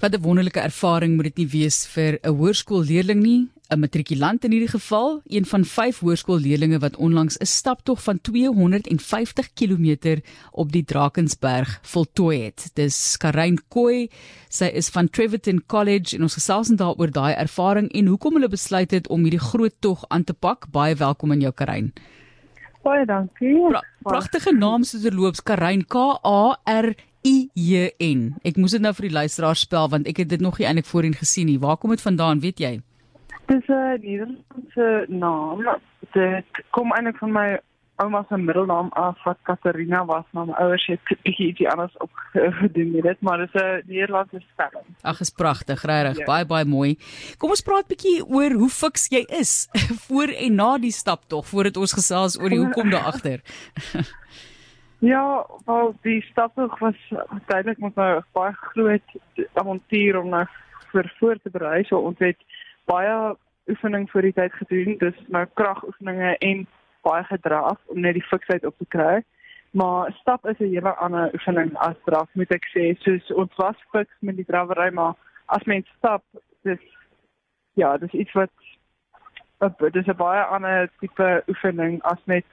Wat 'n wonderlike ervaring moet dit nie wees vir 'n hoërskoolleerling nie, 'n matrikulant in hierdie geval, een van 5 hoërskoolleerlinge wat onlangs 'n staptog van 250 km op die Drakensberg voltooi het. Dis Karain Koi. Sy is van Treverton College en ons gesels daaroor daai ervaring en hoekom hulle besluit het om hierdie groot tog aan te pak. Baie welkom in jou Karain. Baie dankie. Pra pragtige naam soos verloops Karain K A R I J N. Ek moes dit nou vir die luisteraars spel want ek het dit nog nie eintlik voorheen gesien nie. Waar kom dit vandaan, weet jy? Dis 'n Nederlandse naam. Dit kom eintlik van my ouma se middelnaam af wat Katarina was, maar my ouers het bietjie ietsie anders opgedoen met dit, maar dis 'n Nederlandse spelling. Ag, is pragtig, regtig, ja. baie baie mooi. Kom ons praat bietjie oor hoe fiks jy is voor en na die stap tog, voordat ons gesels oor die hoekom daar agter. Ja, wel die staptog was duidelik met 'n baie groot avontuur om na vir voor te berei. So ons het baie oefening vir die tyd gedoen, dis nou kragoefeninge en baie gedraf om net die fiksheid op te kry. Maar stap is 'n hele ander oefening as draf, moet ek sê. Soos ons was fiks met die drawery, maar as mens stap, dis ja, dis iets wat dis 'n baie ander tipe oefening as net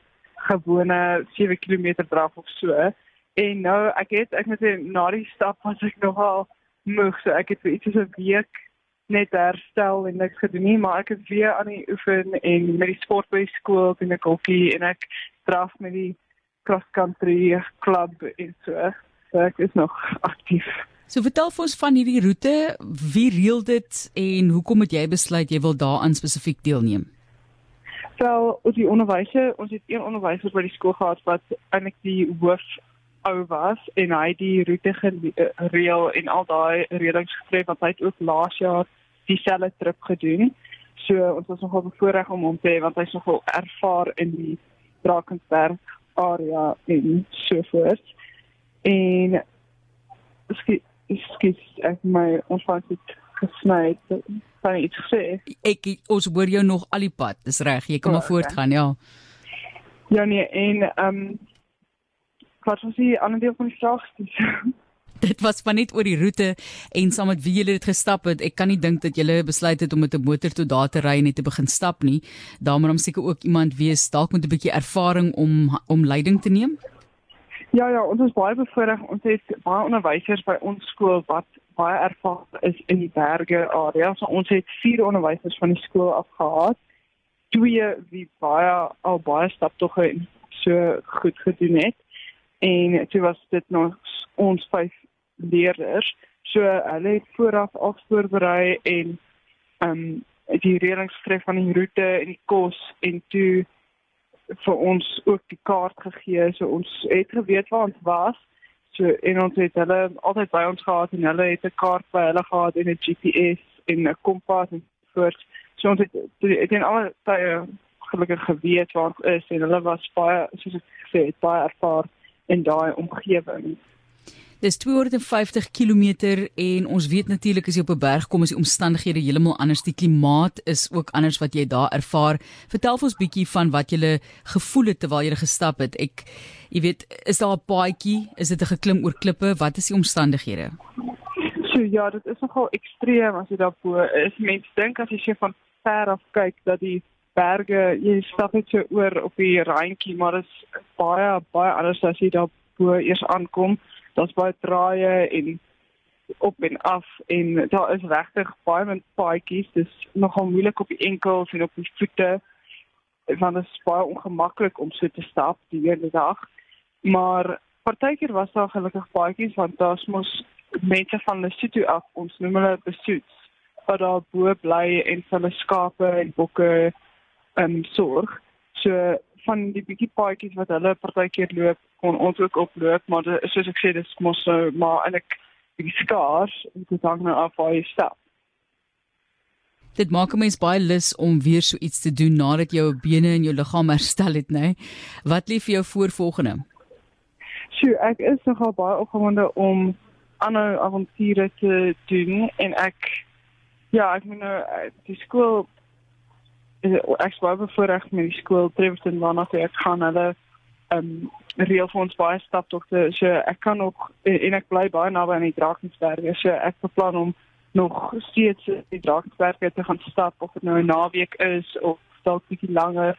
gewone 7 km draf of so. En nou ek het ek moet sê na die stap was ek nogal moeg, so ek het vir iets so 'n week net herstel en niks gedoen nie, maar ek het weer aan die oefen en met die sport by skool en ek hokkie en ek draf met die cross country klub en so. So ek is nog aktief. So vertel vir ons van hierdie roete, wie reël dit en hoekom het jy besluit jy wil daaraan spesifiek deelneem? Wel ons die onderwyser, ons het een onderwyser by die skool gehad wat eintlik die hoof ou was en hy die roete gereël en al daai reëlings getref wat hy ook laas jaar dieselfde trip gedoen. So ons was nogal bevoorreg om hom te hê want hy's nogal ervaar in die Drakensberg area en so voort. En skiet skiet ek my ons van gesny kan iets sê. Ek ons hoor jou nog al die pad. Dis reg. Jy kan oh, maar voortgaan, ja. Ja nee, en ehm um, wat was die ander deel van die vraag? dit was van net oor die roete en saam met wie jy dit gestap het. Ek kan nie dink dat jy besluit het om met 'n motor tot daar te ry en net te begin stap nie. Daar moet hom seker ook iemand wees dalk met 'n bietjie ervaring om om leiding te neem. Ja ja, ons is baie bevoorreg. Ons het baie onderwysers by ons skool wat baie ervaar is in die berge area. So ons het vier onderwysers van die skool af gehad. Twee wie baie al baie staptogge so goed gedoen het. En dit was dit nog ons vyf leerders. So hulle het vooraf al voorberei en ehm um, die reëlings skryf van die roete en die kos en toe vir ons ook die kaart gegee. So ons het geweet waar ons was So en ons het hulle altyd by ons gehad en hulle het 'n kaart by hulle gehad en 'n GPS en 'n kompas en voort. So ons het dit in al tye gelukkig geweet waar ons is en hulle was baie soos ek gesê het baie ervaar in daai omgewing. Dis 250 km en ons weet natuurlik as jy op 'n berg kom is die omstandighede heeltemal anders. Die klimaat is ook anders wat jy daar ervaar. Vertel ons bietjie van wat jy gevoel het terwyl jy gestap het. Ek jy weet, is daar 'n paadjie? Is dit 'n geklim oor klippe? Wat is die omstandighede? So ja, dit is nogal ekstreem as jy daar bo is. Mense dink as jy van ver af kyk dat die berge, jy stap net so oor op die randjie, maar dit is baie baie anders as jy daar bo eers aankom daar's baie draaie en op en af en daar is regtig baie min paadjies. Dis nogal moeilik op die enkels en op die voete want dit is baie ongemaklik om so te stap die hele dag. Maar partykeer was daar gelukkig paadjies want daar's mos mense van Lesotho af ons noem hulle besoets wat daar bo bly en hulle skape en bokke en sorg. So van die bietjie paadjies wat hulle partykeer loop, kon ons ook oploop, maar dit, soos ek sê, dis mos so maar eintlik bietjie skaars en dit hang nou af waar jy stap. Dit maak 'n mens baie lus om weer so iets te doen nadat jou bene en jou liggaam herstel het, nê? Wat lief vir jou voorvolgende? Sjoe, ek is nogal baie opgewonde om ander avonture te doen en ek ja, ek moet nou die skool ek was bevoorreg met die skool Treverton waarna ek gaan hulle um reël vir ons baie staptogte. So ek kan nog en ek bly baie naby aan die Drakensberge. So ek beplan om nog steeds die Drakensberge te gaan stap of dit nou 'n naweek is of dalk bietjie langer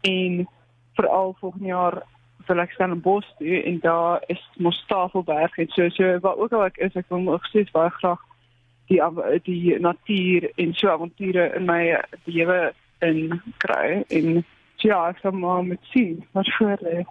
en veral volgende jaar wil ek staan in Bos toe en daar is mos Tafelberg en so so wat ook al ek is ek wil nog steeds baie graag die die natuur en so avonture in my lewe in kry en ja ek sal maar met sien wat voor lê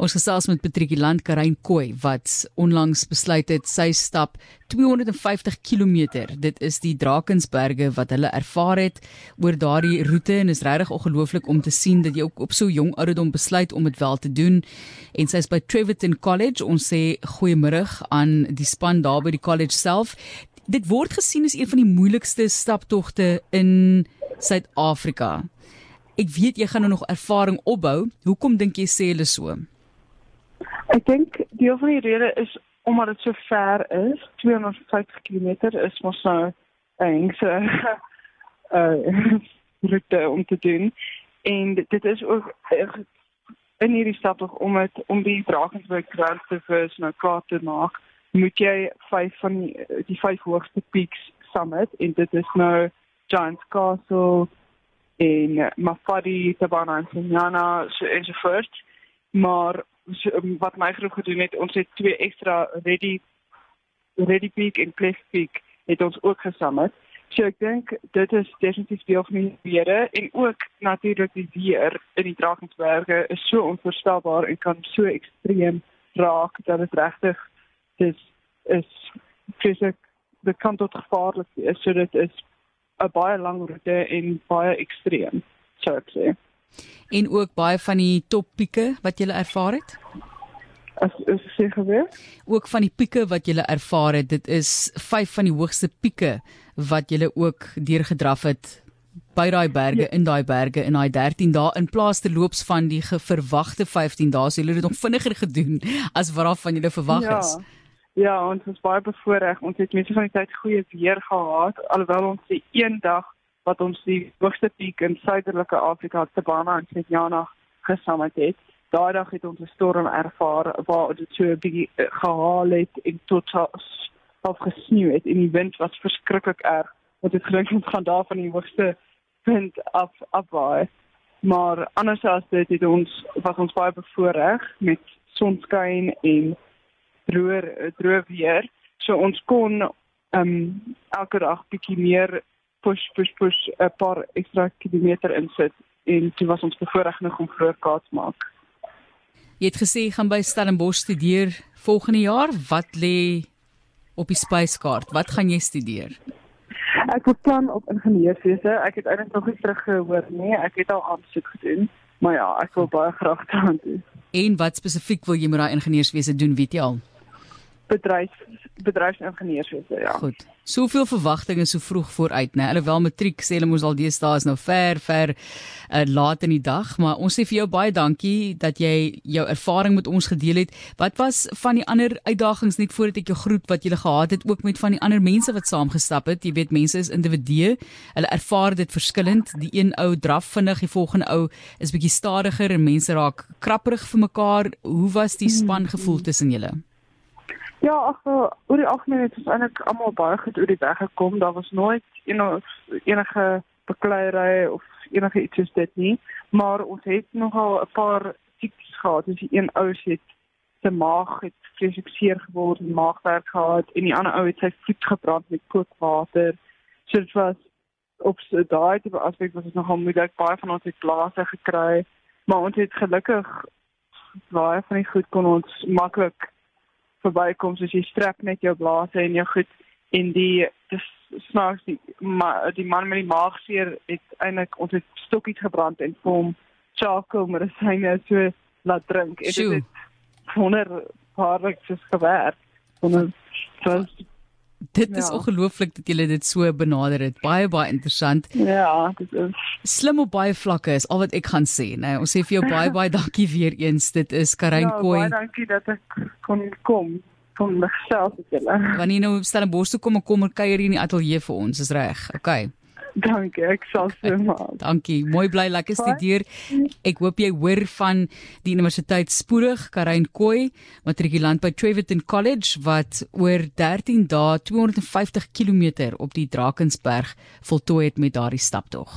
Ons gesels met Patrick Land Karain Koi wat onlangs besluit het sy stap 250 km. Dit is die Drakensberge wat hulle ervaar het oor daardie roete en is regtig ongelooflik om te sien dat jy ook op so jong ouderdom besluit om dit wel te doen. En sy's by Treverton College. Ons sê goeiemôre aan die span daar by die college self. Dit word gesien as een van die moeilikste staptogte in Suid-Afrika. Ek weet jy gaan nou nog ervaring opbou. Hoekom dink jy sê hulle so? Ek dink deel van die rede is omdat dit so ver is. 250 km is mos nou 'n so uh route om te doen. En dit is ook in hierdie tog om het om die Drakensberg Grand te vers nou klaar te maak, moet jy vyf van die, die vyf hoogste peaks summit en dit is nou Giants Castle en Mafadi, Tabana en Sinyana so. Maar so, um, wat my groep gedoen het, ons het twee ekstra ready ready peak en cliff peak het ons ook gesamel. So ek dink dit is definitief deel van die weer en ook natuurlik die weer in die Drakensberge is so onvoorstelbaar en kan so ekstreem raak dat dit regtig dis is fisiek dit kan tot gevaarlik wees. So dit is 'n baie lang roete en baie ekstreem, sou ek sê en ook baie van die toppieke wat jy ervaar het? As is seker weer? Ook van die pieke wat jy ervaar het, dit is 5 van die hoogste pieke wat jy ook deurgedraf het by daai berge ja. in daai berge in daai 13 dae in plaas te loops van die verwagte 15 dae, so jy het dit nog vinniger gedoen as wat van julle verwag ja. is. Ja, ons was baie bevoorreg. Ons het mense van die tyd goeie weer gehad alhoewel ons die een dag wat ons die hoogste piek in suiderlike Afrika, Tabana en Sint-Jana gesamel het. Daai dag het ons 'n storm ervaar waar dit so 'n bietjie eh, gehaal het en tot af gesneeu het en die wind was verskriklik erg. Wat het gedink ons gaan daar van die hoogste punt af afwaai. Maar anders as dit het ons was ons baie bevoorreg met sonskyn en droë droë weer. So ons kon ehm um, elke dag bietjie meer push push push 'n paar ekstra kilometer insit en dit was ons bevoorreg genoeg om groot kaats maak. Jy het gesê gaan by Stellenbosch studeer volgende jaar. Wat lê op die spyskaart? Wat gaan jy studeer? Ek beplan op ingenieurswese. Ek het eintlik nog nie teruggehoor nie. Ek het al aansoek gedoen, maar ja, ek wil baie graag daaraan doen. En wat spesifiek wil jy met daai ingenieurswese doen, weet jy al? Bedryf bedryfsingenieurswese, ja. Goed soveel verwagtinge so vroeg vooruit, né? Alhoewel matriek sê hulle mos al deesdae is nou ver ver uh, laat in die dag, maar ons sê vir jou baie dankie dat jy jou ervaring met ons gedeel het. Wat was van die ander uitdagings net voordat ek jou groet wat jy gehad het ook met van die ander mense wat saamgestap het? Jy weet mense is individue. Hulle ervaar dit verskillend. Die een ou draf vinnig, die volgende ou is bietjie stadiger en mense raak krapperig vir mekaar. Hoe was die span gevoel tussen julle? Ja, ag, oor die algemeen het ons eintlik almal baie goed oor die weg gekom. Daar was nooit enige enige bekleierery of enige iets soos dit nie, maar ons het nogal 'n paar siektes gehad. Dus die een ou het sy maag het vreeslik seer geword, maagwerk gehad en die ander ou het sy voet gebrand met kookwater. So dit was op so daai tipe aspek was dit nogal moeilik. Baie van ons het blaasse gekry, maar ons het gelukkig baie van die goed kon ons maklik verbykom soos jy strek net jou blaas en jou goed en die dis snaaks die ma, die man met die maagseer het eintlik ons het stokkies gebrand en vir hom charcoal medisyne so laat drink. En dit het wonder paarlik soos gewerk. Wonder so Dit is ja. ongelooflik dat julle dit so benader het. Baie baie interessant. Ja, dit is slim op baie vlakke is al wat ek gaan sê. Nou, ons sê vir jou baie baie dankie weer eens. Dit is Karain ja, Koi. Baie dankie dat ek kon kom. Kom myself met julle. Wanneer nou stel 'n bos toe kom, kom kuier hier in die ateljee vir ons. Is reg. OK. Dankie, ek sal so maak. Dankie. Mooi bly lekker studeer. Ek hoop jy hoor van die universiteit spoedig Karain Koi, matrikulant by Treverton College wat oor 13 dae 250 km op die Drakensberg voltooi het met daardie staptog.